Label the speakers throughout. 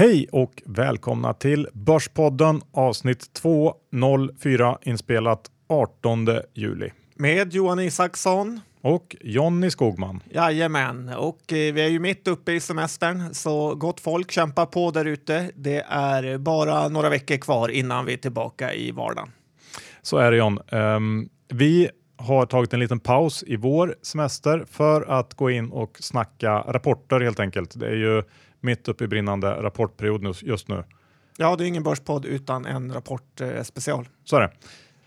Speaker 1: Hej och välkomna till Börspodden avsnitt 204 inspelat 18 juli.
Speaker 2: Med Johan Isaksson.
Speaker 1: Och Jonny Skogman.
Speaker 2: Jajamän, och eh, vi är ju mitt uppe i semestern så gott folk kämpa på där ute. Det är bara några veckor kvar innan vi är tillbaka i vardagen.
Speaker 1: Så är det John. Um, vi har tagit en liten paus i vår semester för att gå in och snacka rapporter helt enkelt. Det är ju mitt uppe i brinnande rapportperiod just nu.
Speaker 2: Ja, det är ingen börspodd utan en rapportspecial. Eh,
Speaker 1: Så är det.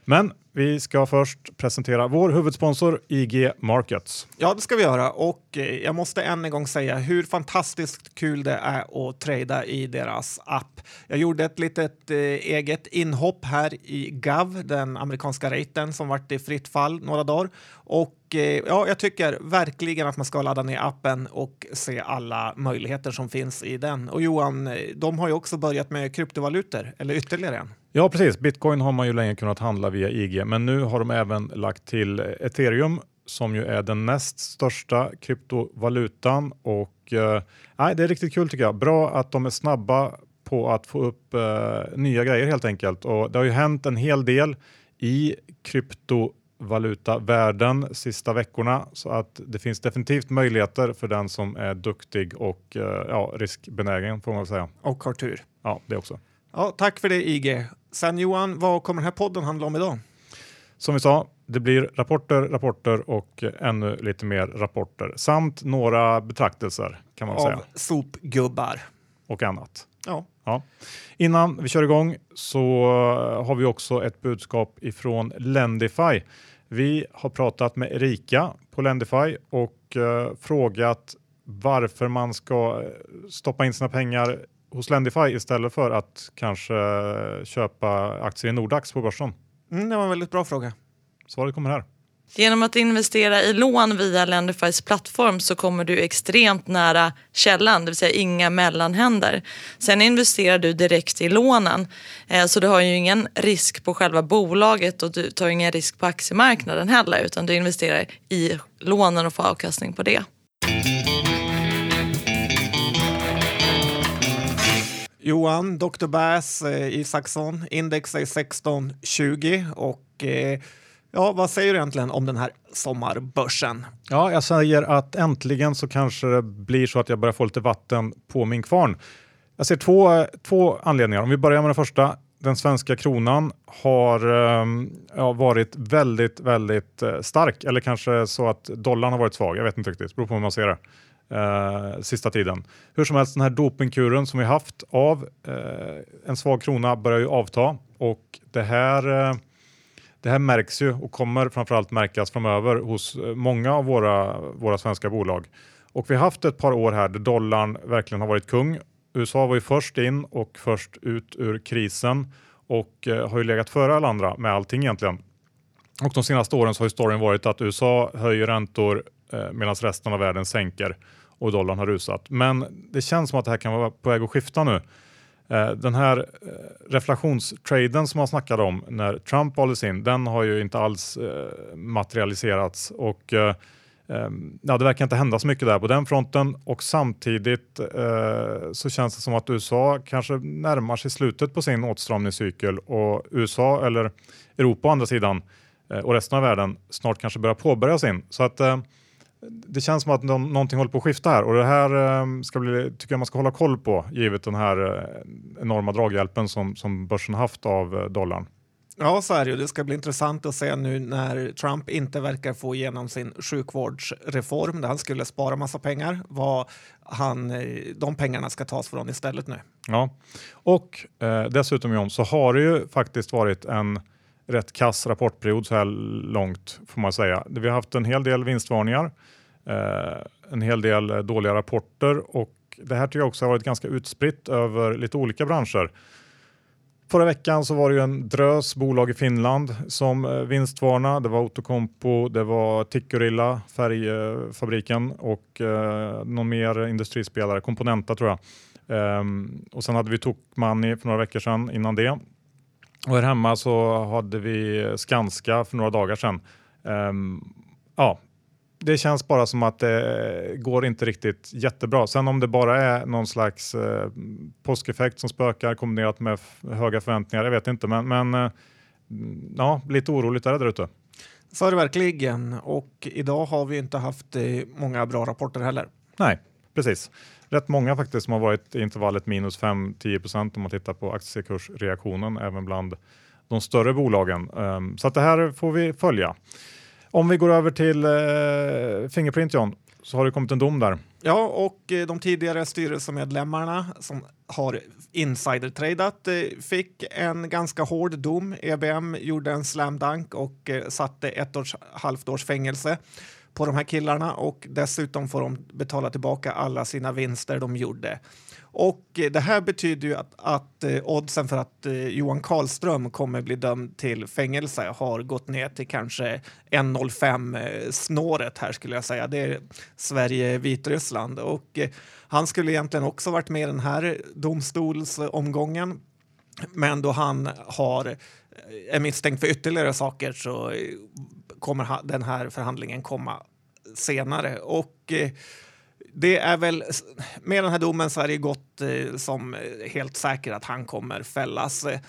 Speaker 1: Men vi ska först presentera vår huvudsponsor IG Markets.
Speaker 2: Ja, det ska vi göra och eh, jag måste än en gång säga hur fantastiskt kul det är att trada i deras app. Jag gjorde ett litet eh, eget inhopp här i GAV, den amerikanska raten som varit i fritt fall några dagar och Eh, ja, jag tycker verkligen att man ska ladda ner appen och se alla möjligheter som finns i den. Och Johan, eh, de har ju också börjat med kryptovalutor, eller ytterligare en.
Speaker 1: Ja, precis. Bitcoin har man ju länge kunnat handla via IG, men nu har de även lagt till ethereum som ju är den näst största kryptovalutan och eh, det är riktigt kul tycker jag. Bra att de är snabba på att få upp eh, nya grejer helt enkelt och det har ju hänt en hel del i kryptovalutavärlden sista veckorna så att det finns definitivt möjligheter för den som är duktig och eh, ja, riskbenägen får man säga.
Speaker 2: Och har tur.
Speaker 1: Ja, det också.
Speaker 2: Ja, tack för det IG. Sen Johan, vad kommer den här podden handla om idag?
Speaker 1: Som vi sa, det blir rapporter, rapporter och ännu lite mer rapporter samt några betraktelser kan man
Speaker 2: Av
Speaker 1: säga.
Speaker 2: sopgubbar.
Speaker 1: Och annat.
Speaker 2: Ja.
Speaker 1: Ja. Innan vi kör igång så har vi också ett budskap ifrån Lendify. Vi har pratat med Erika på Lendify och uh, frågat varför man ska stoppa in sina pengar hos Lendify istället för att kanske köpa aktier i Nordax på börsen?
Speaker 2: Mm, det var en väldigt bra fråga.
Speaker 1: Svaret kommer här.
Speaker 3: Genom att investera i lån via Lendifys plattform så kommer du extremt nära källan, det vill säga inga mellanhänder. Sen investerar du direkt i lånen, eh, så du har ju ingen risk på själva bolaget och du tar ingen risk på aktiemarknaden heller, utan du investerar i lånen och får avkastning på det.
Speaker 2: Johan, Dr. Bass, eh, Isaksson, index är 1620 och eh, ja, vad säger du egentligen om den här sommarbörsen?
Speaker 1: Ja, jag säger att äntligen så kanske det blir så att jag börjar få lite vatten på min kvarn. Jag ser två, två anledningar. Om vi börjar med den första. Den svenska kronan har ehm, ja, varit väldigt, väldigt eh, stark eller kanske så att dollarn har varit svag. Jag vet inte riktigt, det beror på hur man ser det. Eh, sista tiden. Hur som helst, den här dopingkuren som vi haft av eh, en svag krona börjar ju avta och det här, eh, det här märks ju och kommer framförallt märkas framöver hos eh, många av våra, våra svenska bolag. Och vi har haft ett par år här där dollarn verkligen har varit kung. USA var ju först in och först ut ur krisen och eh, har ju legat före alla andra med allting egentligen. Och de senaste åren så har storyn varit att USA höjer räntor eh, medan resten av världen sänker och dollarn har rusat. Men det känns som att det här kan vara på väg att skifta nu. Eh, den här eh, reflationstraden som man snackade om när Trump valdes in, den har ju inte alls eh, materialiserats och ehm, ja, det verkar inte hända så mycket där på den fronten och samtidigt så känns det som att USA kanske närmar sig slutet på sin åtstramningscykel och USA eller Europa å andra sidan och resten av världen snart kanske börjar påbörja sin. Så att det känns som att de, någonting håller på att skifta här och det här eh, ska bli, tycker jag man ska hålla koll på givet den här eh, enorma draghjälpen som, som börsen haft av eh, dollarn.
Speaker 2: Ja, så är det ju. Det ska bli intressant att se nu när Trump inte verkar få igenom sin sjukvårdsreform där han skulle spara massa pengar, vad han, de pengarna ska tas från istället nu.
Speaker 1: Ja, och eh, dessutom John, så har det ju faktiskt varit en rätt kass rapportperiod så här långt får man säga. Vi har haft en hel del vinstvarningar, eh, en hel del eh, dåliga rapporter och det här tycker jag också har varit ganska utspritt över lite olika branscher. Förra veckan så var det ju en drös bolag i Finland som eh, vinstvarna. Det var Outokumpu, det var Tikkurila, färgfabriken och eh, någon mer industrispelare, Komponenta tror jag. Ehm, och sen hade vi Tokmanni för några veckor sedan innan det. Och här hemma så hade vi Skanska för några dagar sedan. Um, ja, det känns bara som att det går inte riktigt jättebra. Sen om det bara är någon slags eh, påskeffekt som spökar kombinerat med höga förväntningar, jag vet inte. Men, men eh, ja, lite oroligt är det där ute.
Speaker 2: Så är det verkligen. Och idag har vi inte haft eh, många bra rapporter heller.
Speaker 1: Nej, precis. Rätt många faktiskt som har varit i intervallet minus 5-10 procent om man tittar på aktiekursreaktionen även bland de större bolagen. Ehm, så att det här får vi följa. Om vi går över till eh, Fingerprint John, så har det kommit en dom där.
Speaker 2: Ja, och eh, de tidigare styrelsemedlemmarna som har insidertradat eh, fick en ganska hård dom. EBM gjorde en slam dunk och eh, satte ett och ett halvt års fängelse på de här killarna och dessutom får de betala tillbaka alla sina vinster de gjorde. Och eh, det här betyder ju att, att eh, oddsen för att eh, Johan Karlström kommer bli dömd till fängelse har gått ner till kanske 1,05 snåret här skulle jag säga. Det är Sverige-Vitryssland och han skulle egentligen också varit med i den här domstolsomgången. Men då han har, är misstänkt för ytterligare saker så kommer den här förhandlingen komma senare. Och eh, det är väl, med den här domen så är det gott eh, som eh, helt säkert att han kommer fällas. Eh,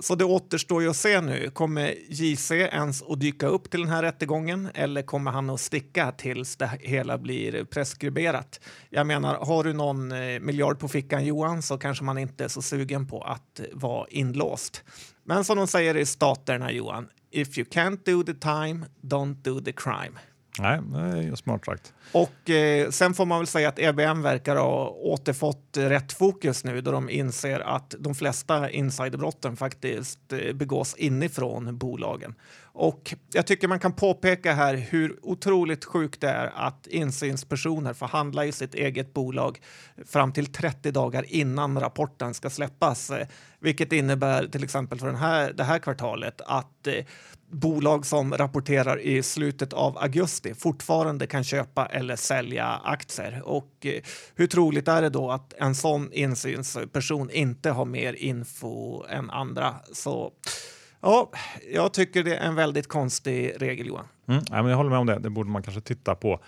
Speaker 2: så det återstår ju att se nu. Kommer JC ens att dyka upp till den här rättegången eller kommer han att sticka tills det hela blir preskriberat? Jag menar, har du någon eh, miljard på fickan Johan så kanske man inte är så sugen på att vara inlåst. Men som de säger i staterna Johan, if you can't do the time, don't do the crime.
Speaker 1: Nej, det är smart sagt.
Speaker 2: Och eh, sen får man väl säga att EBM verkar ha återfått rätt fokus nu då de inser att de flesta insiderbrotten faktiskt eh, begås inifrån bolagen. Och jag tycker man kan påpeka här hur otroligt sjukt det är att insynspersoner får handla i sitt eget bolag fram till 30 dagar innan rapporten ska släppas. Vilket innebär till exempel för den här, det här kvartalet att eh, bolag som rapporterar i slutet av augusti fortfarande kan köpa eller sälja aktier. Och eh, hur troligt är det då att en sån insynsperson inte har mer info än andra? Så ja, jag tycker det är en väldigt konstig regel, Johan.
Speaker 1: Mm, ja, men jag håller med om det. Det borde man kanske titta på.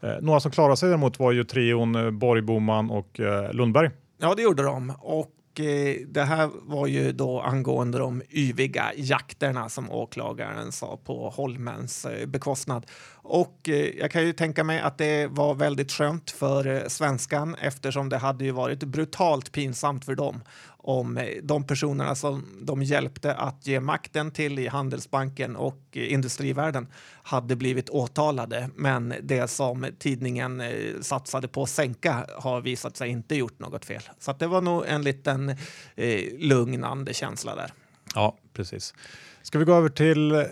Speaker 1: Eh, några som klarade sig däremot var ju trion eh, Borg, Boman och eh, Lundberg.
Speaker 2: Ja, det gjorde de. Och Eh, det här var ju då angående de yviga jakterna som åklagaren sa på Holmens eh, bekostnad. Och eh, jag kan ju tänka mig att det var väldigt skönt för svenskan eftersom det hade ju varit brutalt pinsamt för dem om eh, de personerna som de hjälpte att ge makten till i Handelsbanken och industrivärlden hade blivit åtalade. Men det som tidningen eh, satsade på att sänka har visat sig inte gjort något fel. Så det var nog en liten eh, lugnande känsla där.
Speaker 1: Ja, precis. Ska vi gå över till eh,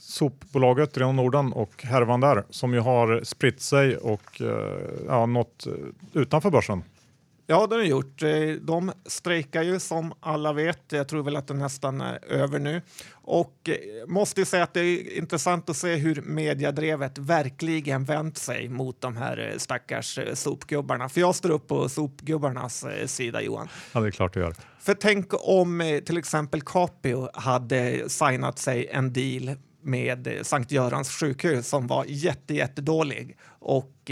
Speaker 1: sopbolaget Rena Norden och härvan där som ju har spritt sig och eh, ja, nått eh, utanför börsen.
Speaker 2: Ja, det har de gjort. Eh, de strejkar ju som alla vet. Jag tror väl att det nästan är över nu. Och eh, måste säga att det är intressant att se hur mediadrevet verkligen vänt sig mot de här eh, stackars sopgubbarna. För jag står upp på sopgubbarnas sida, Johan.
Speaker 1: Ja, det är klart du gör.
Speaker 2: För tänk om till exempel Capio hade signat sig en deal med Sankt Görans sjukhus som var jätte, jättedålig och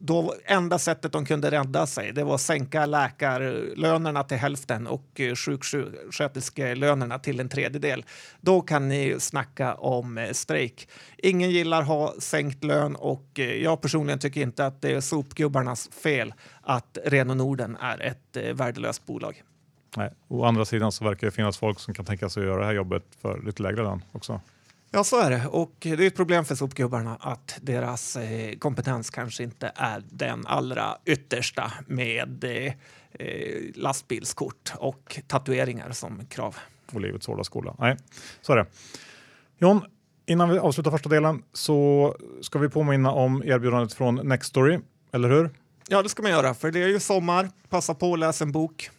Speaker 2: då enda sättet de kunde rädda sig det var att sänka läkarlönerna till hälften och eh, sjuksköterskelönerna till en tredjedel. Då kan ni snacka om eh, strejk. Ingen gillar ha sänkt lön och eh, jag personligen tycker inte att det är sopgubbarnas fel att Reno Norden är ett värdelöst bolag.
Speaker 1: Nej. Å andra sidan så verkar det finnas folk som kan tänka sig att göra det här jobbet för lite lägre lön också.
Speaker 2: Ja, så är det. Och det är ett problem för sopgubbarna att deras eh, kompetens kanske inte är den allra yttersta med eh, eh, lastbilskort och tatueringar som krav.
Speaker 1: Och livets hårda skola. Nej, så är det. John, innan vi avslutar första delen så ska vi påminna om erbjudandet från Nextory, eller hur?
Speaker 2: Ja, det ska man göra, för det är ju sommar. Passa på att läsa en bok.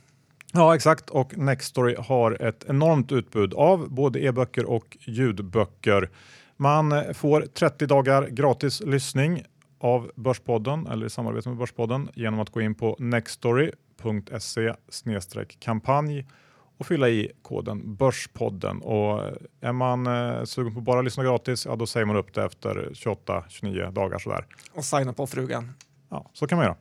Speaker 1: Ja, exakt. Och Nextory har ett enormt utbud av både e-böcker och ljudböcker. Man får 30 dagar gratis lyssning av Börspodden eller i samarbete med Börspodden genom att gå in på nextory.se kampanj och fylla i koden Börspodden. Och är man eh, sugen på bara lyssna gratis, ja då säger man upp det efter 28-29 dagar sådär.
Speaker 2: Och signa på frugan.
Speaker 1: Ja, så kan man göra.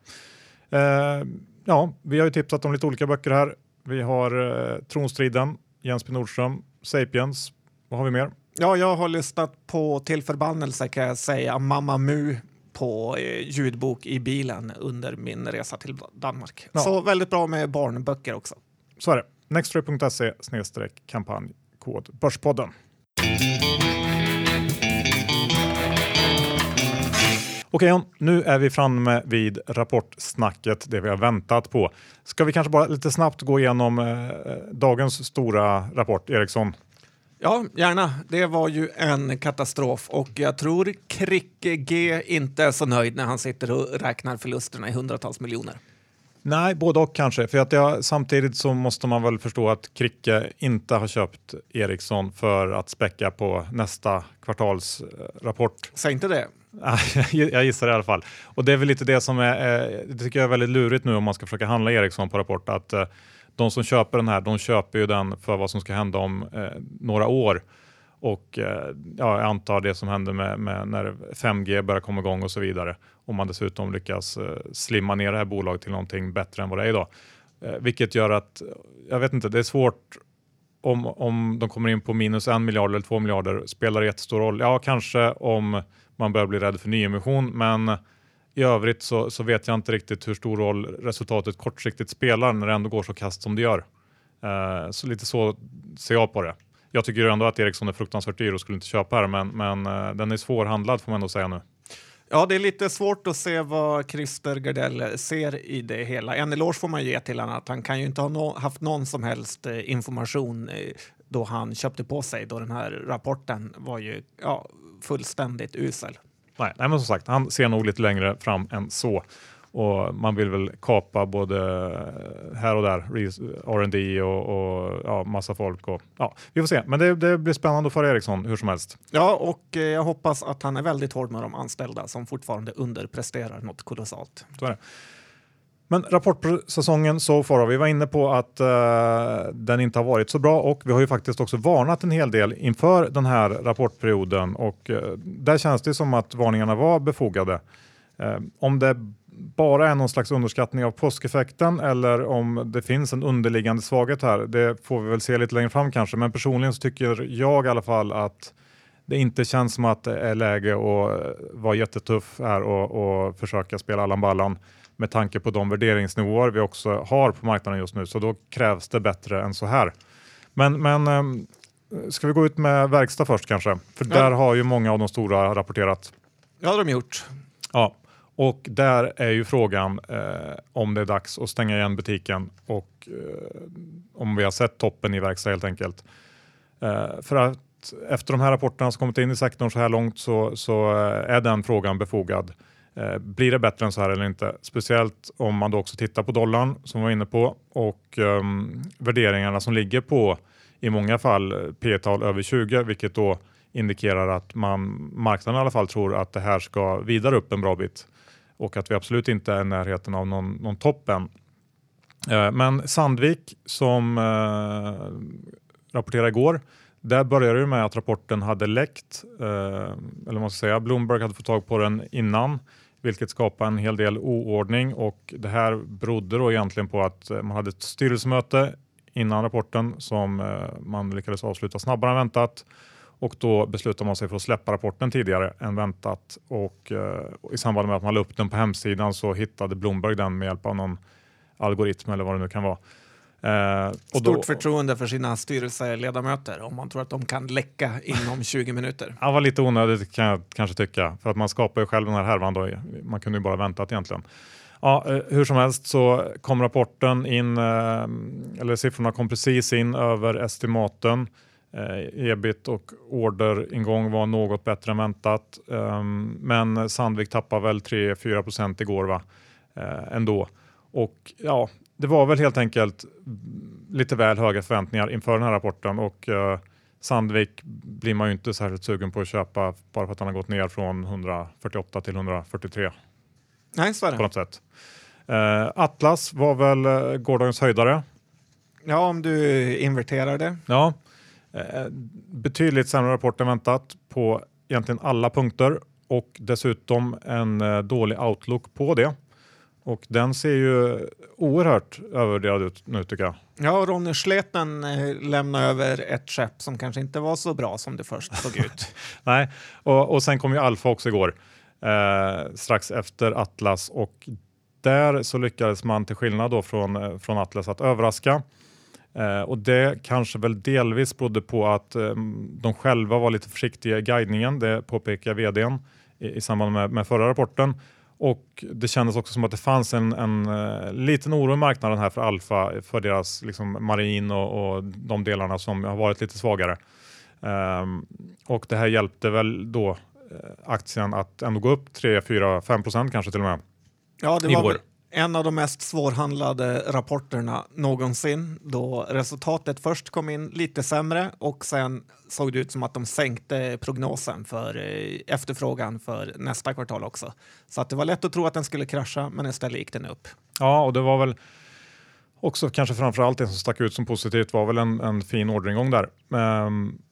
Speaker 1: Eh, ja, vi har ju tipsat om lite olika böcker här. Vi har eh, Tronstriden, Jens P Nordström, Sapiens. Vad har vi mer?
Speaker 2: Ja, jag har lyssnat på till förbannelse kan jag säga Mamma Mu på eh, ljudbok i bilen under min resa till Danmark.
Speaker 1: Ja.
Speaker 2: Så väldigt bra med barnböcker också.
Speaker 1: Så är det. Nextory.se snedstreck kampanj kod Börspodden. Okej John, nu är vi framme vid rapportsnacket, det vi har väntat på. Ska vi kanske bara lite snabbt gå igenom eh, dagens stora rapport, Ericsson?
Speaker 2: Ja, gärna. Det var ju en katastrof och jag tror Kricke G inte är så nöjd när han sitter och räknar förlusterna i hundratals miljoner.
Speaker 1: Nej, både och kanske. För att jag, samtidigt så måste man väl förstå att Kricke inte har köpt Ericsson för att späcka på nästa kvartalsrapport.
Speaker 2: Säg inte det.
Speaker 1: jag gissar det i alla fall. Och det är väl lite det som är, eh, det tycker jag är väldigt lurigt nu om man ska försöka handla Ericsson på rapport. Att eh, de som köper den här, de köper ju den för vad som ska hända om eh, några år. Och ja, jag antar det som händer med, med, när 5G börjar komma igång och så vidare. Om man dessutom lyckas slimma ner det här bolaget till någonting bättre än vad det är idag. Vilket gör att, jag vet inte, det är svårt om, om de kommer in på minus en miljard eller två miljarder. Spelar det jättestor roll? Ja, kanske om man börjar bli rädd för nyemission, men i övrigt så, så, vet jag inte riktigt hur stor roll resultatet kortsiktigt spelar när det ändå går så kast som det gör. Uh, så lite så ser jag på det. Jag tycker ändå att Ericsson är fruktansvärt dyr och skulle inte köpa här, men, men uh, den är svårhandlad får man ändå säga nu.
Speaker 2: Ja, det är lite svårt att se vad Christer Gardell ser i det hela. En eloge får man ge till honom att han kan ju inte ha no haft någon som helst eh, information eh, då han köpte på sig, då den här rapporten var ju ja, fullständigt usel.
Speaker 1: Nej, nej, men som sagt, han ser nog lite längre fram än så. Och man vill väl kapa både här och där, R&D och, och ja, massa folk. Och, ja, vi får se, men det, det blir spännande för Ericsson hur som helst.
Speaker 2: Ja, och eh, jag hoppas att han är väldigt hård med de anställda som fortfarande underpresterar något kolossalt.
Speaker 1: Men rapportsäsongen så far, vi var inne på att uh, den inte har varit så bra och vi har ju faktiskt också varnat en hel del inför den här rapportperioden och uh, där känns det som att varningarna var befogade. Uh, om det bara är någon slags underskattning av påskeffekten eller om det finns en underliggande svaghet här, det får vi väl se lite längre fram kanske. Men personligen så tycker jag i alla fall att det inte känns som att det är läge att vara jättetuff här och, och försöka spela Allan Ballan med tanke på de värderingsnivåer vi också har på marknaden just nu. Så då krävs det bättre än så här. Men, men ehm, ska vi gå ut med verkstad först kanske? För ja. där har ju många av de stora rapporterat.
Speaker 2: Ja, det har de gjort.
Speaker 1: Ja, och där är ju frågan eh, om det är dags att stänga igen butiken och eh, om vi har sett toppen i verkstad helt enkelt. Eh, för att efter de här rapporterna som kommit in i sektorn så här långt så, så eh, är den frågan befogad. Eh, blir det bättre än så här eller inte? Speciellt om man då också tittar på dollarn som vi var inne på och ehm, värderingarna som ligger på i många fall eh, P-tal över 20 vilket då indikerar att man, marknaden i alla fall tror att det här ska vidare upp en bra bit och att vi absolut inte är i närheten av någon, någon topp än. Eh, men Sandvik som eh, rapporterade igår där började det med att rapporten hade läckt, eh, eller man ska säga, Bloomberg hade fått tag på den innan vilket skapade en hel del oordning. Och det här berodde då egentligen på att eh, man hade ett styrelsemöte innan rapporten som eh, man lyckades avsluta snabbare än väntat och då beslutade man sig för att släppa rapporten tidigare än väntat och eh, i samband med att man la upp den på hemsidan så hittade Bloomberg den med hjälp av någon algoritm eller vad det nu kan vara.
Speaker 2: Eh, Stort då, förtroende för sina styrelseledamöter om man tror att de kan läcka inom 20 minuter.
Speaker 1: Det var lite onödigt kan jag kanske tycka, för att man skapar ju själv den här härvan då. Man kunde ju bara väntat egentligen. Ja, eh, hur som helst så kom rapporten in, eh, eller siffrorna kom precis in över estimaten. Eh, ebit och orderingång var något bättre än väntat. Eh, men Sandvik tappade väl 3-4 procent igår va? Eh, ändå. Och ja, det var väl helt enkelt lite väl höga förväntningar inför den här rapporten och eh, Sandvik blir man ju inte särskilt sugen på att köpa bara för att han har gått ner från 148 till 143.
Speaker 2: Nej, så är det.
Speaker 1: På något sätt. Atlas var väl gårdagens höjdare.
Speaker 2: Ja, om du inverterar det.
Speaker 1: Ja, betydligt sämre rapport än väntat på egentligen alla punkter och dessutom en eh, dålig outlook på det. Och den ser ju oerhört övervärderad ut nu tycker jag.
Speaker 2: Ja, Ronny Schleten eh, lämnade över ett skepp som kanske inte var så bra som det först såg ut.
Speaker 1: Nej, och, och sen kom ju Alfa också igår eh, strax efter Atlas och där så lyckades man till skillnad då från, eh, från Atlas att överraska. Eh, och det kanske väl delvis berodde på att eh, de själva var lite försiktiga i guidningen, det påpekar vdn i, i samband med, med förra rapporten. Och det kändes också som att det fanns en, en uh, liten oro i marknaden här för Alfa, för deras liksom, marin och, och de delarna som har varit lite svagare. Um, och det här hjälpte väl då uh, aktien att ändå gå upp 3, 4, 5 procent kanske till och med.
Speaker 2: Ja, det var en av de mest svårhandlade rapporterna någonsin då resultatet först kom in lite sämre och sen såg det ut som att de sänkte prognosen för eh, efterfrågan för nästa kvartal också. Så att det var lätt att tro att den skulle krascha, men istället gick den upp.
Speaker 1: Ja, och det var väl också kanske framför allt det som stack ut som positivt var väl en, en fin orderingång där. Um,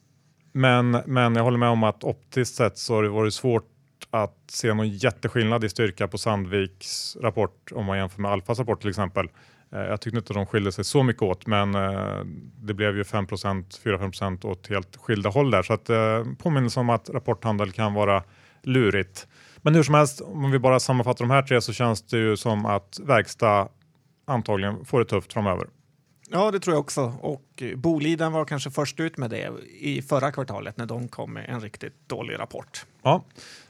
Speaker 1: men, men jag håller med om att optiskt sett så har det varit svårt att se någon jätteskillnad i styrka på Sandviks rapport om man jämför med Alfas rapport till exempel. Eh, jag tyckte inte att de skilde sig så mycket åt, men eh, det blev ju 5% 4-5% åt helt skilda håll där. Så att eh, påminnelse om att rapporthandel kan vara lurigt. Men hur som helst, om vi bara sammanfattar de här tre så känns det ju som att verkstad antagligen får det tufft framöver.
Speaker 2: Ja, det tror jag också. Och Boliden var kanske först ut med det i förra kvartalet när de kom med en riktigt dålig rapport.
Speaker 1: Ja,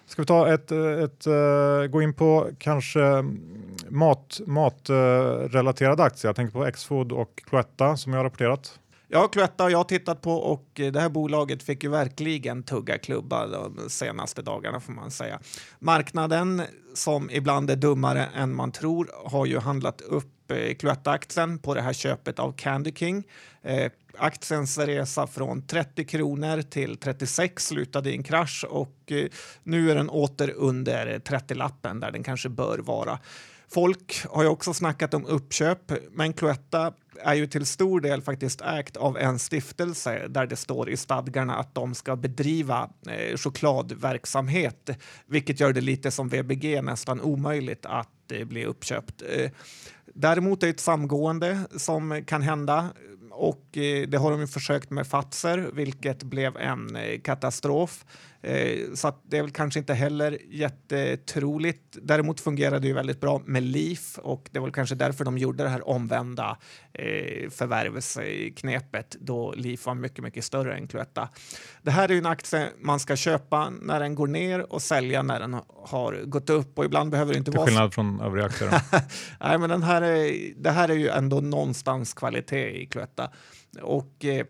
Speaker 1: Ska vi ta ett, eh, ett, uh, gå in på kanske mm, mat, matrelaterade uh, aktier? Jag tänker på Xfood och Cloetta som jag har rapporterat.
Speaker 2: Ja, Cloetta har jag tittat på och det här bolaget fick ju verkligen tugga klubba de senaste dagarna får man säga. Marknaden som ibland är dummare än man tror har ju handlat upp eh, Cloetta-aktien på det här köpet av Candy King. Eh, aktiens resa från 30 kronor till 36 slutade i en krasch och eh, nu är den åter under 30-lappen där den kanske bör vara. Folk har ju också snackat om uppköp, men Cloetta är ju till stor del faktiskt ägt av en stiftelse där det står i stadgarna att de ska bedriva eh, chokladverksamhet, vilket gör det lite som VBG nästan omöjligt att eh, bli uppköpt. Eh, däremot är det ett samgående som kan hända och eh, det har de ju försökt med Fatser, vilket blev en eh, katastrof. Eh, så det är väl kanske inte heller jättetroligt. Däremot fungerade det ju väldigt bra med LIF och det var kanske därför de gjorde det här omvända eh, förvärvsknepet då LIF var mycket, mycket större än Cloetta. Det här är ju en aktie man ska köpa när den går ner och sälja när den har gått upp och ibland behöver det inte
Speaker 1: Till
Speaker 2: vara...
Speaker 1: Till skillnad från övriga aktier?
Speaker 2: Nej, men den här är, det här är ju ändå någonstans kvalitet i Cloetta. Och eh,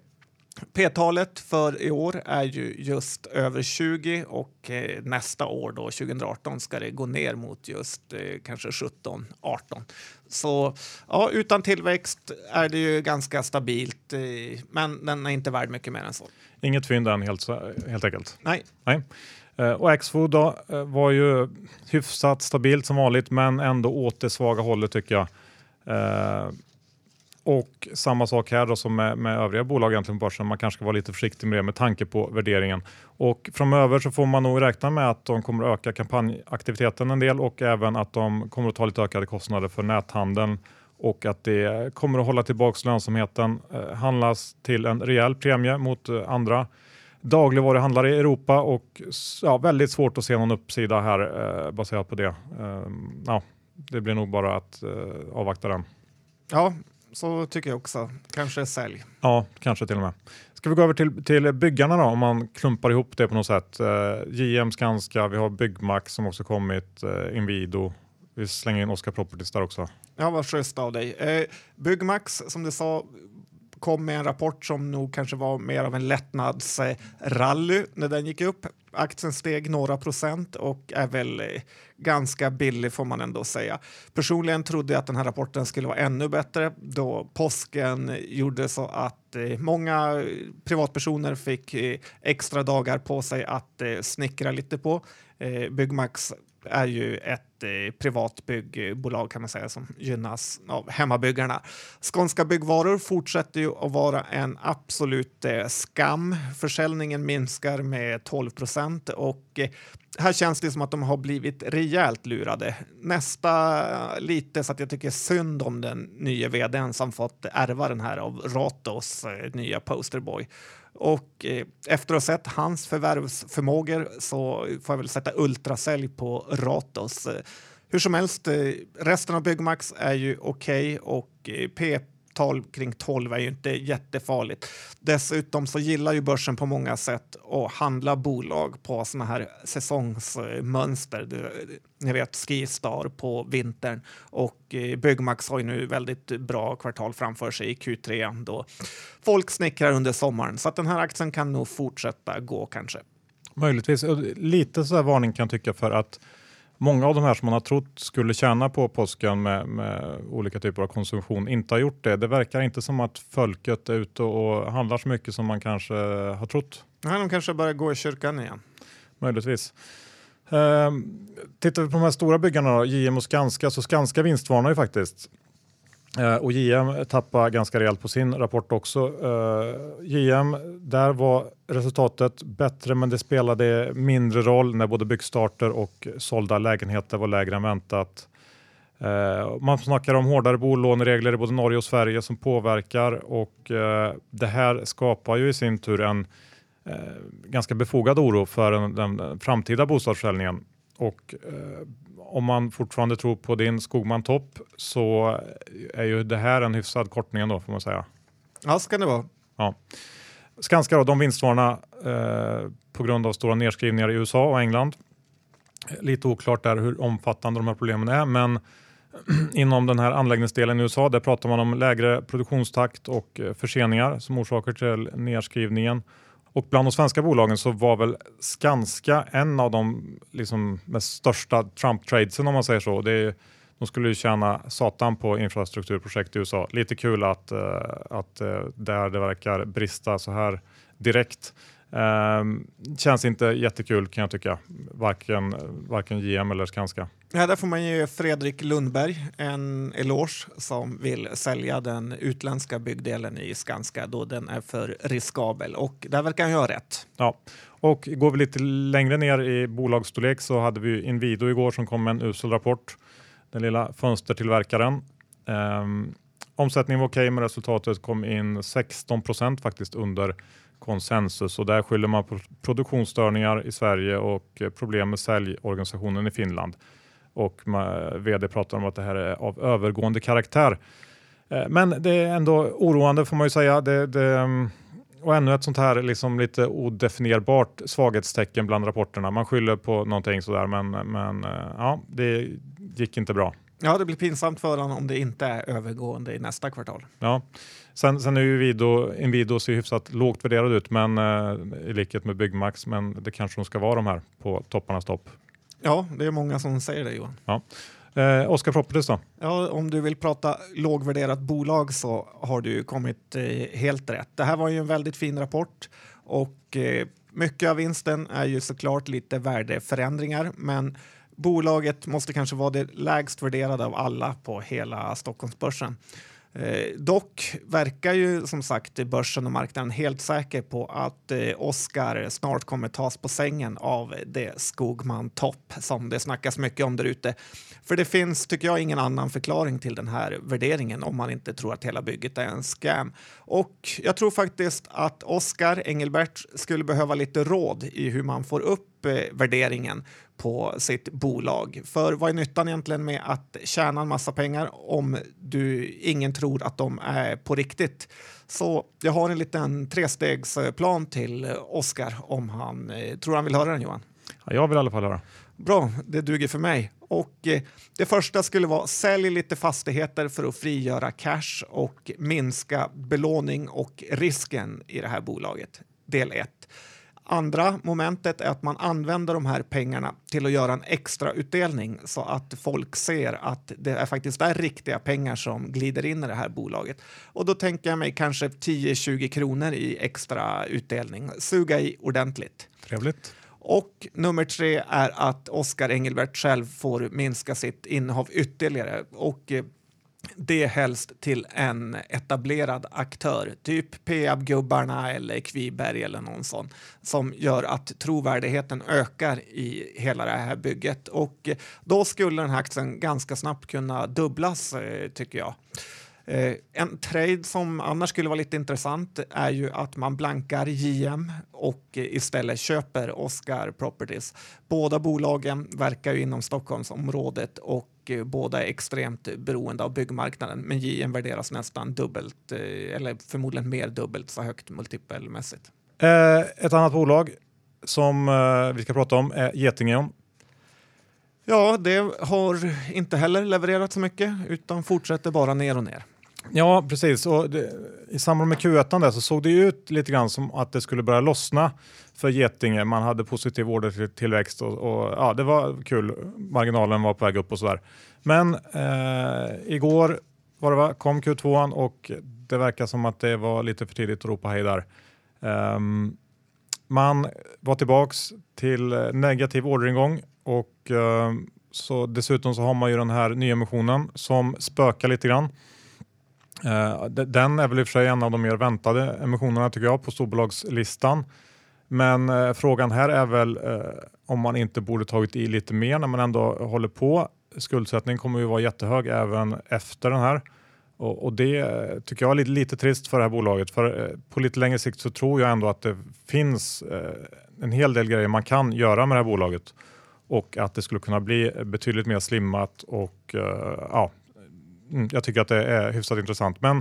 Speaker 2: P-talet för i år är ju just över 20 och eh, nästa år då 2018 ska det gå ner mot just eh, kanske 17, 18. Så ja, utan tillväxt är det ju ganska stabilt, eh, men den är inte värd mycket mer än så.
Speaker 1: Inget fynd än helt, helt enkelt?
Speaker 2: Nej.
Speaker 1: Nej. Och Axfood då var ju hyfsat stabilt som vanligt, men ändå åt det svaga hållet tycker jag. Och samma sak här då som med, med övriga bolag egentligen på börsen. Man kanske ska vara lite försiktig med det med tanke på värderingen. Och framöver så får man nog räkna med att de kommer att öka kampanjaktiviteten en del och även att de kommer att ta lite ökade kostnader för näthandeln och att det kommer att hålla tillbaka lönsamheten, eh, handlas till en rejäl premie mot eh, andra dagligvaruhandlare i Europa och ja, väldigt svårt att se någon uppsida här eh, baserat på det. Eh, ja, det blir nog bara att eh, avvakta den.
Speaker 2: Ja, så tycker jag också. Kanske sälj.
Speaker 1: Ja, kanske till och med. Ska vi gå över till, till byggarna då, om man klumpar ihop det på något sätt. Eh, JM, Skanska, vi har Byggmax som också kommit, eh, Inwido. Vi slänger in Oscar Properties där också.
Speaker 2: Ja, vad schysst av dig. Eh, Byggmax, som du sa, kom med en rapport som nog kanske var mer av en lättnadsrally när den gick upp. Aktien steg några procent och är väl eh, ganska billig får man ändå säga. Personligen trodde jag att den här rapporten skulle vara ännu bättre då påsken gjorde så att eh, många privatpersoner fick eh, extra dagar på sig att snickra lite på. Byggmax är ju ett eh, privat byggbolag kan man säga som gynnas av hemmabyggarna. Skånska Byggvaror fortsätter ju att vara en absolut eh, skam. Försäljningen minskar med 12 procent och eh, här känns det som att de har blivit rejält lurade. Nästa lite så att jag tycker synd om den nya vdn som fått ärva den här av Ratos eh, nya posterboy. Och eh, efter att ha sett hans förvärvsförmågor så får jag väl sätta ultrasälj på Ratos. Eh, hur som helst, eh, resten av Byggmax är ju okej okay och eh, PP tal kring 12 är ju inte jättefarligt. Dessutom så gillar ju börsen på många sätt att handla bolag på såna här säsongsmönster. Ni vet Skistar på vintern och eh, Byggmax har ju nu väldigt bra kvartal framför sig i Q3 då folk snickrar under sommaren så att den här aktien kan nog fortsätta gå kanske.
Speaker 1: Möjligtvis. Lite så här varning kan jag tycka för att många av de här som man har trott skulle tjäna på påsken med, med, olika typer av konsumtion inte har gjort det. Det verkar inte som att folket är ute och handlar så mycket som man kanske har trott.
Speaker 2: Nej, de kanske börjar gå i kyrkan igen.
Speaker 1: Möjligtvis. Ehm, tittar vi på de här stora byggarna, då, JM och Skanska, så Skanska vinstvarnar ju faktiskt. Eh, och JM tappade ganska rejält på sin rapport också. Eh, JM, där var resultatet bättre men det spelade mindre roll när både byggstarter och sålda lägenheter var lägre än väntat. Eh, man snackar om hårdare bolåneregler i både Norge och Sverige som påverkar och det här skapar ju i sin tur en ganska befogad oro för den framtida bostadsförsäljningen. Och om man fortfarande tror på din Skogman Topp så är ju det här en hyfsad kortning då får man säga.
Speaker 2: Ja, ska det vara.
Speaker 1: Ja. Skanska då, de vinstvarna eh, på grund av stora nedskrivningar i USA och England. Lite oklart där hur omfattande de här problemen är, men inom den här anläggningsdelen i USA, där pratar man om lägre produktionstakt och eh, förseningar som orsaker till nedskrivningen. Och bland de svenska bolagen så var väl Skanska en av de liksom, mest största Trump-tradesen om man säger så. Det är, de skulle ju tjäna satan på infrastrukturprojekt i USA. Lite kul att, eh, att eh, där det verkar brista så här direkt. Um, känns inte jättekul kan jag tycka, varken, varken GM eller Skanska.
Speaker 2: Ja, där får man ge Fredrik Lundberg en eloge som vill sälja den utländska byggdelen i Skanska då den är för riskabel och där verkar han ju ha rätt.
Speaker 1: Ja, och går vi lite längre ner i bolagsstorlek så hade vi Inwido igår som kom med en usel rapport. Den lilla fönstertillverkaren. Um, omsättningen var okej okay, men resultatet kom in 16 procent faktiskt under konsensus och där skyller man på produktionsstörningar i Sverige och problem med säljorganisationen i Finland. Och vd pratar om att det här är av övergående karaktär. Eh, men det är ändå oroande får man ju säga. Det, det, och ännu ett sånt här liksom lite odefinierbart svaghetstecken bland rapporterna. Man skyller på någonting sådär men, men eh, ja, det gick inte bra.
Speaker 2: Ja, det blir pinsamt för honom om det inte är övergående i nästa kvartal.
Speaker 1: Ja, sen, sen är ju Inwido, Inwido ser hyfsat lågt värderad ut, men eh, i likhet med Byggmax, men det kanske de ska vara de här på topparnas topp.
Speaker 2: Ja, det är många som säger det Johan.
Speaker 1: Ja. Eh, Oscar Properties då?
Speaker 2: Ja, om du vill prata lågvärderat bolag så har du kommit eh, helt rätt. Det här var ju en väldigt fin rapport och eh, mycket av vinsten är ju såklart lite värdeförändringar, men Bolaget måste kanske vara det lägst värderade av alla på hela Stockholmsbörsen. Eh, dock verkar ju som sagt börsen och marknaden helt säker på att eh, Oscar snart kommer tas på sängen av det Skogman Topp som det snackas mycket om där ute. För det finns, tycker jag, ingen annan förklaring till den här värderingen om man inte tror att hela bygget är en scam. Och jag tror faktiskt att Oscar Engelbert skulle behöva lite råd i hur man får upp värderingen på sitt bolag. För vad är nyttan egentligen med att tjäna en massa pengar om du ingen tror att de är på riktigt? Så jag har en liten trestegsplan till Oskar om han eh, tror han vill höra den Johan.
Speaker 1: Ja, jag vill i alla fall höra.
Speaker 2: Bra, det duger för mig. Och eh, det första skulle vara sälj lite fastigheter för att frigöra cash och minska belåning och risken i det här bolaget. Del 1. Andra momentet är att man använder de här pengarna till att göra en extra utdelning så att folk ser att det är faktiskt är riktiga pengar som glider in i det här bolaget. Och då tänker jag mig kanske 10-20 kronor i extra utdelning. Suga i ordentligt.
Speaker 1: Trevligt.
Speaker 2: Och nummer tre är att Oskar Engelbert själv får minska sitt innehav ytterligare. Och eh, det helst till en etablerad aktör, typ Peab-gubbarna eller Kviberg eller någon sån, som gör att trovärdigheten ökar i hela det här bygget. Och då skulle den här aktien ganska snabbt kunna dubblas, eh, tycker jag. Eh, en trade som annars skulle vara lite intressant är ju att man blankar JM och istället köper Oscar Properties. Båda bolagen verkar ju inom Stockholmsområdet och eh, båda är extremt beroende av byggmarknaden. Men JM värderas nästan dubbelt, eh, eller förmodligen mer dubbelt så högt multipelmässigt.
Speaker 1: ett annat bolag som vi ska prata om är Getingeon.
Speaker 2: Ja, det har inte heller levererat så mycket utan fortsätter bara ner och ner.
Speaker 1: Ja, precis. Och det, I samband med Q1 där så såg det ut lite grann som att det skulle börja lossna för Getinge. Man hade positiv ordertillväxt och, och ja, det var kul. Marginalen var på väg upp och sådär. Men eh, igår var det va, kom Q2 och det verkar som att det var lite för tidigt att ropa hej där. Um, man var tillbaks till negativ orderingång och um, så dessutom så har man ju den här nyemissionen som spökar lite grann. Eh, den är väl i och för sig en av de mer väntade emissionerna tycker jag på storbolagslistan. Men eh, frågan här är väl eh, om man inte borde tagit i lite mer när man ändå håller på. Skuldsättningen kommer ju vara jättehög även efter den här. Och, och det eh, tycker jag är lite, lite trist för det här bolaget. För eh, på lite längre sikt så tror jag ändå att det finns eh, en hel del grejer man kan göra med det här bolaget och att det skulle kunna bli betydligt mer slimmat och ja, Mm, jag tycker att det är hyfsat intressant. Men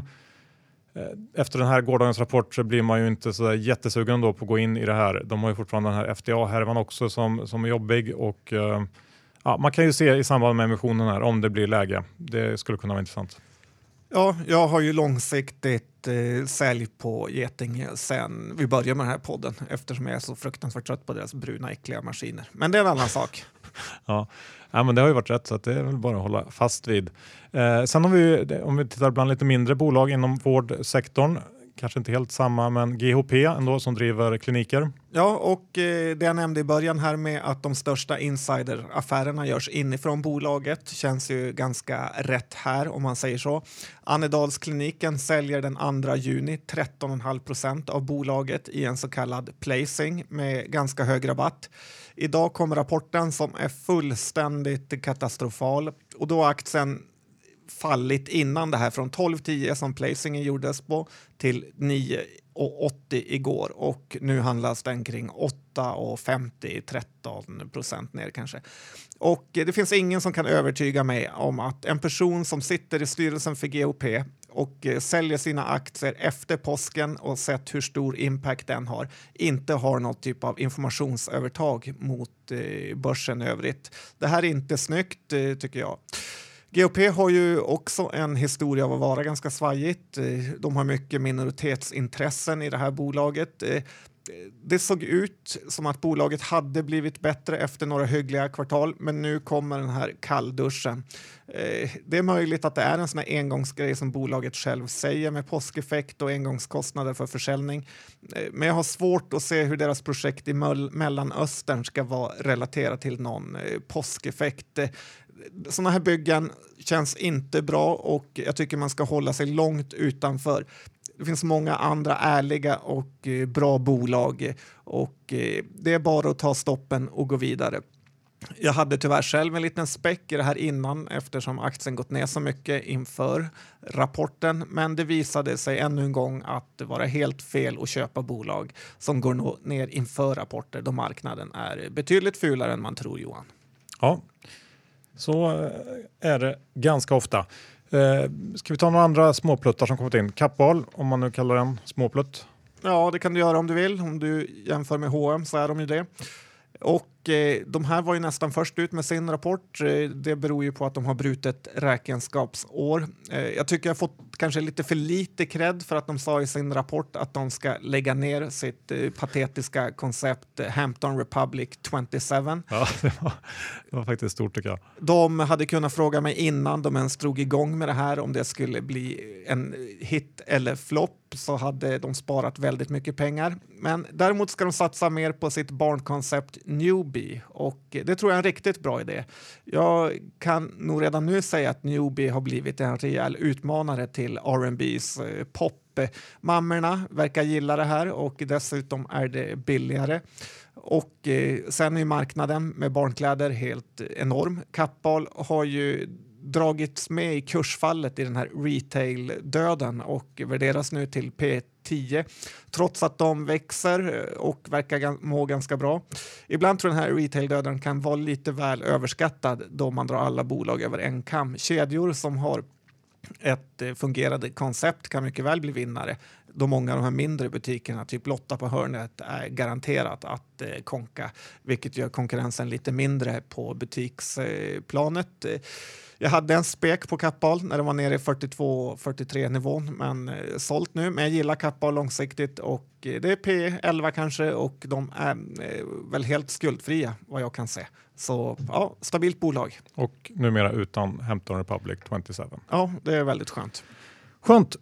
Speaker 1: eh, efter den här gårdagens rapport så blir man ju inte så jättesugen då på att gå in i det här. De har ju fortfarande den här FDA-härvan också som, som är jobbig och uh, ja, man kan ju se i samband med emissionen här om det blir läge. Det skulle kunna vara intressant.
Speaker 2: Ja, jag har ju långsiktigt eh, sälj på Getinge sen vi började med den här podden eftersom jag är så fruktansvärt trött på deras bruna äckliga maskiner. Men det är en annan sak.
Speaker 1: ja ja, men det har ju varit rätt så att det är väl bara att hålla fast vid. Eh, sen har vi, om vi tittar bland lite mindre bolag inom vårdsektorn, kanske inte helt samma, men GHP ändå som driver kliniker.
Speaker 2: Ja, och eh, det jag nämnde i början här med att de största insideraffärerna görs inifrån bolaget känns ju ganska rätt här om man säger så. Annedalskliniken säljer den 2 juni 13,5 procent av bolaget i en så kallad placing med ganska hög rabatt. Idag kom rapporten som är fullständigt katastrofal och då aktien fallit innan det här från 12,10 som placingen gjordes på till 9,80 igår och nu handlas den kring 8,50, 13 procent ner kanske. Och det finns ingen som kan övertyga mig om att en person som sitter i styrelsen för GOP och eh, säljer sina aktier efter påsken och sett hur stor impact den har inte har något typ av informationsövertag mot eh, börsen i övrigt. Det här är inte snyggt eh, tycker jag. GOP har ju också en historia av att vara ganska svajigt. Eh, de har mycket minoritetsintressen i det här bolaget. Eh, det såg ut som att bolaget hade blivit bättre efter några hyggliga kvartal, men nu kommer den här kallduschen. Eh, det är möjligt att det är en sån här engångsgrej som bolaget själv säger med påskeffekt och engångskostnader för försäljning. Men jag har svårt att se hur deras projekt i Mellanöstern ska vara relaterat till någon påskeffekt sådana här byggen känns inte bra och jag tycker man ska hålla sig långt utanför. Det finns många andra ärliga och eh, bra bolag och eh, det är bara att ta stoppen och gå vidare. Jag hade tyvärr själv en liten späck i det här innan eftersom aktien gått ner så mycket inför rapporten. Men det visade sig ännu en gång att det var helt fel att köpa bolag som går ner inför rapporter då marknaden är betydligt fulare än man tror Johan.
Speaker 1: Ja, så eh, är det ganska ofta. Eh, ska vi ta några andra småpluttar som kommit in? Kappahl, om man nu kallar den småplutt.
Speaker 2: Ja, det kan du göra om du vill. Om du jämför med H&M så är de ju det. Och de här var ju nästan först ut med sin rapport. Eh, det beror ju på att de har brutit räkenskapsår. Eh, jag tycker jag fått kanske lite för lite cred för att de sa i sin rapport att de ska lägga ner sitt eh, patetiska koncept eh, Hampton Republic 27.
Speaker 1: Ja, det var, det var faktiskt stort tycker jag.
Speaker 2: De hade kunnat fråga mig innan de ens drog igång med det här om det skulle bli en hit eller flopp så hade de sparat väldigt mycket pengar. Men däremot ska de satsa mer på sitt barnkoncept Newbie och det tror jag är en riktigt bra idé. Jag kan nog redan nu säga att Newbie har blivit en rejäl utmanare till R&B's eh, pop. Mammorna verkar gilla det här och dessutom är det billigare. Och eh, sen är marknaden med barnkläder helt enorm. Kappahl har ju dragits med i kursfallet i den här retail-döden och värderas nu till P 10 trots att de växer eh, och verkar må ganska bra. Ibland tror jag den här retail-döden kan vara lite väl överskattad då man drar alla bolag över en kam. Kedjor som har ett eh, fungerande koncept kan mycket väl bli vinnare då många av de här mindre butikerna, typ Lotta på hörnet, är garanterat att eh, konka, vilket gör konkurrensen lite mindre på butiksplanet. Eh, jag hade en spek på Kappahl när det var nere i 42-43 nivån, men eh, sålt nu. Men jag gillar Kappahl långsiktigt och eh, det är P11 kanske och de är eh, väl helt skuldfria vad jag kan se. Så ja, stabilt bolag.
Speaker 1: Och numera utan Hampton Republic 27.
Speaker 2: Ja, det är väldigt skönt.
Speaker 1: Skönt.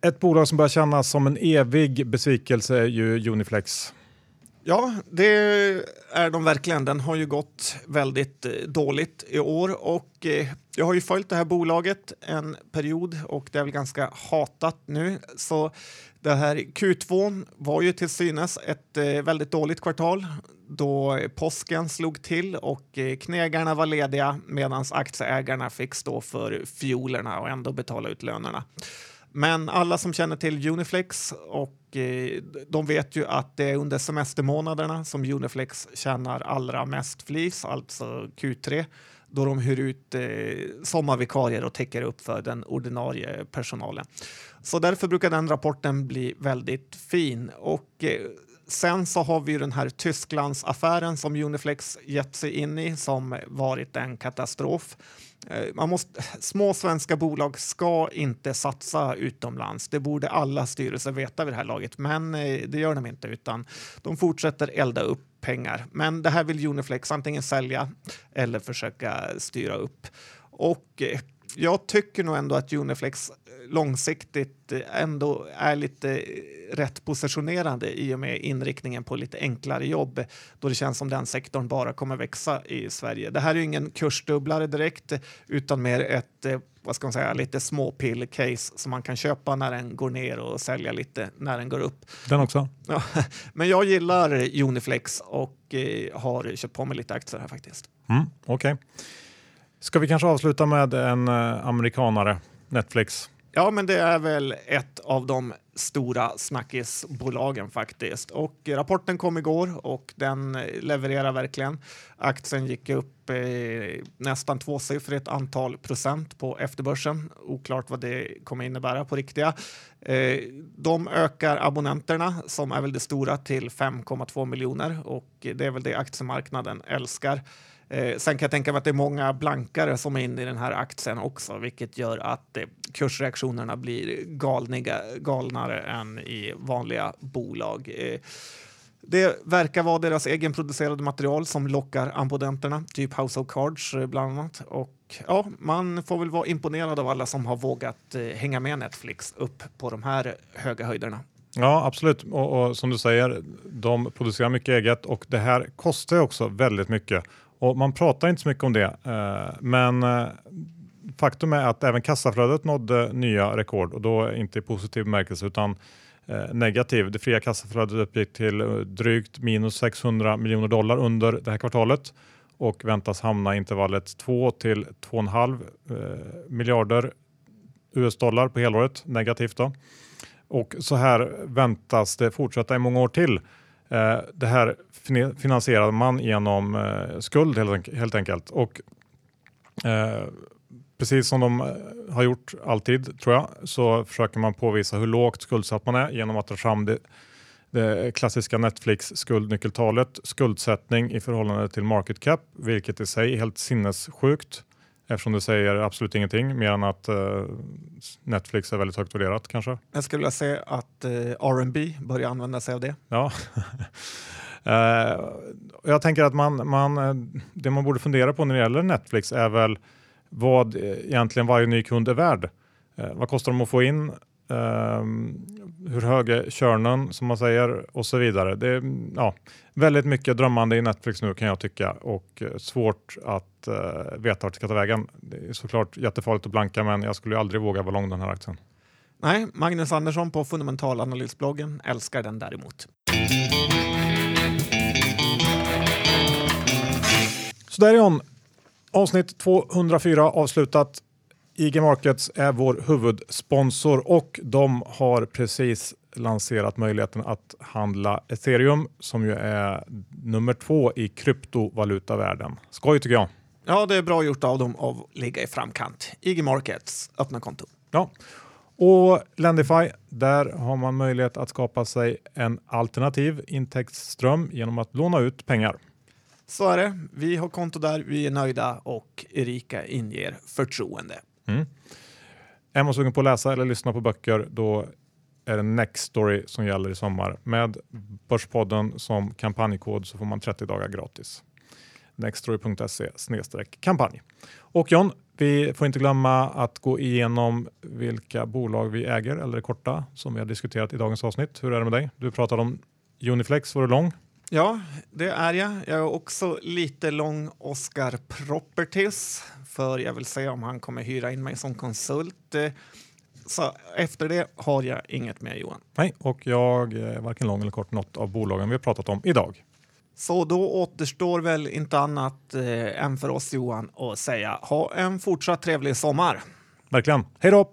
Speaker 1: Ett bolag som börjar kännas som en evig besvikelse är ju Uniflex.
Speaker 2: Ja, det är de verkligen. Den har ju gått väldigt eh, dåligt i år och eh, jag har ju följt det här bolaget en period och det är väl ganska hatat nu. Så det här Q2 var ju till synes ett eh, väldigt dåligt kvartal då påsken slog till och knegarna var lediga medan aktieägarna fick stå för fiolerna och ändå betala ut lönerna. Men alla som känner till Uniflex och Eh, de vet ju att det är under semestermånaderna som Uniflex tjänar allra mest flis, alltså Q3 då de hyr ut eh, sommarvikarier och täcker upp för den ordinarie personalen. Så därför brukar den rapporten bli väldigt fin. Och eh, sen så har vi ju den här Tysklandsaffären som Uniflex gett sig in i som varit en katastrof. Eh, man måste, små svenska bolag ska inte satsa utomlands. Det borde alla styrelser veta vid det här laget, men eh, det gör de inte utan de fortsätter elda upp pengar. Men det här vill Uniflex antingen sälja eller försöka styra upp. Och eh, jag tycker nog ändå att Uniflex långsiktigt ändå är lite rätt positionerande i och med inriktningen på lite enklare jobb då det känns som den sektorn bara kommer växa i Sverige. Det här är ingen kursdubblare direkt utan mer ett eh, vad ska man säga, lite småpill-case som man kan köpa när den går ner och sälja lite när den går upp.
Speaker 1: Den också?
Speaker 2: Ja, men jag gillar Uniflex och eh, har köpt på mig lite aktier här faktiskt.
Speaker 1: Mm, Okej. Okay. Ska vi kanske avsluta med en eh, amerikanare, Netflix?
Speaker 2: Ja, men det är väl ett av de stora snackisbolagen faktiskt. Och rapporten kom igår och den levererar verkligen. Aktien gick upp eh, nästan tvåsiffrigt antal procent på efterbörsen. Oklart vad det kommer innebära på riktiga. Eh, de ökar abonnenterna som är väl det stora till 5,2 miljoner och det är väl det aktiemarknaden älskar. Eh, sen kan jag tänka mig att det är många blankare som är inne i den här aktien också, vilket gör att eh, kursreaktionerna blir galniga, galnare än i vanliga bolag. Eh, det verkar vara deras egenproducerade material som lockar abonnenterna, typ House of Cards eh, bland annat. Och ja, man får väl vara imponerad av alla som har vågat eh, hänga med Netflix upp på de här höga höjderna.
Speaker 1: Ja, absolut. Och, och, som du säger, de producerar mycket eget och det här kostar också väldigt mycket. Och man pratar inte så mycket om det, eh, men eh, faktum är att även kassaflödet nådde nya rekord och då inte i positiv bemärkelse utan eh, negativ. Det fria kassaflödet uppgick till eh, drygt minus 600 miljoner dollar under det här kvartalet och väntas hamna i intervallet 2 till 2,5 eh, miljarder US-dollar på helåret negativt. Då. Och så här väntas det fortsätta i många år till. Eh, det här finansierade man genom eh, skuld helt, enkelt. Och eh, precis som de eh, har gjort alltid tror jag så försöker man påvisa hur lågt skuldsatt man är genom att dra fram det det klassiska Netflix skuldnyckeltalet, skuldsättning i förhållande till market cap, vilket i sig är helt sinnessjukt eftersom det säger absolut ingenting mer än att uh, Netflix är väldigt högt värderat kanske.
Speaker 2: Jag skulle vilja säga att uh, R&B börjar använda sig av det.
Speaker 1: Ja. uh, jag tänker att man, man, det man borde fundera på när det gäller Netflix är väl vad egentligen varje ny kund är värd. vad kostar de att få in? Hur hög är körnen som man säger och så vidare. Det är ja, väldigt mycket drömmande i Netflix nu kan jag tycka och eh, svårt att uh, veta vart det ska ta vägen. Det är såklart jättefarligt att blanka men jag skulle aldrig våga vara lång den här aktien.
Speaker 2: Nej, Magnus Andersson på fundamentalanalysbloggen älskar den däremot.
Speaker 1: Så där är hon. Avsnitt 204 avslutat. IG Markets är vår huvudsponsor och de har precis lanserat möjligheten att handla ethereum som ju är nummer två i kryptovalutavärlden. Skoj tycker jag.
Speaker 2: Ja, det är bra gjort av dem att ligga i framkant. IG Markets, öppna konto.
Speaker 1: Ja. Och Lendify, där har man möjlighet att skapa sig en alternativ intäktsström genom att låna ut pengar.
Speaker 2: Så är det. Vi har konto där, vi är nöjda och Erika inger förtroende. Mm.
Speaker 1: Är man sugen på att läsa eller lyssna på böcker då är det Nextory som gäller i sommar. Med Börspodden som kampanjkod så får man 30 dagar gratis. Nextory.se kampanj. Och John, vi får inte glömma att gå igenom vilka bolag vi äger eller är korta som vi har diskuterat i dagens avsnitt. Hur är det med dig? Du pratade om Uniflex, var du lång?
Speaker 2: Ja, det är jag. Jag är också lite lång Oscar Properties för jag vill se om han kommer hyra in mig som konsult. Så efter det har jag inget mer Johan.
Speaker 1: Nej, och jag är varken lång eller kort något av bolagen vi har pratat om idag.
Speaker 2: Så då återstår väl inte annat eh, än för oss Johan att säga ha en fortsatt trevlig sommar.
Speaker 1: Verkligen. Hej då!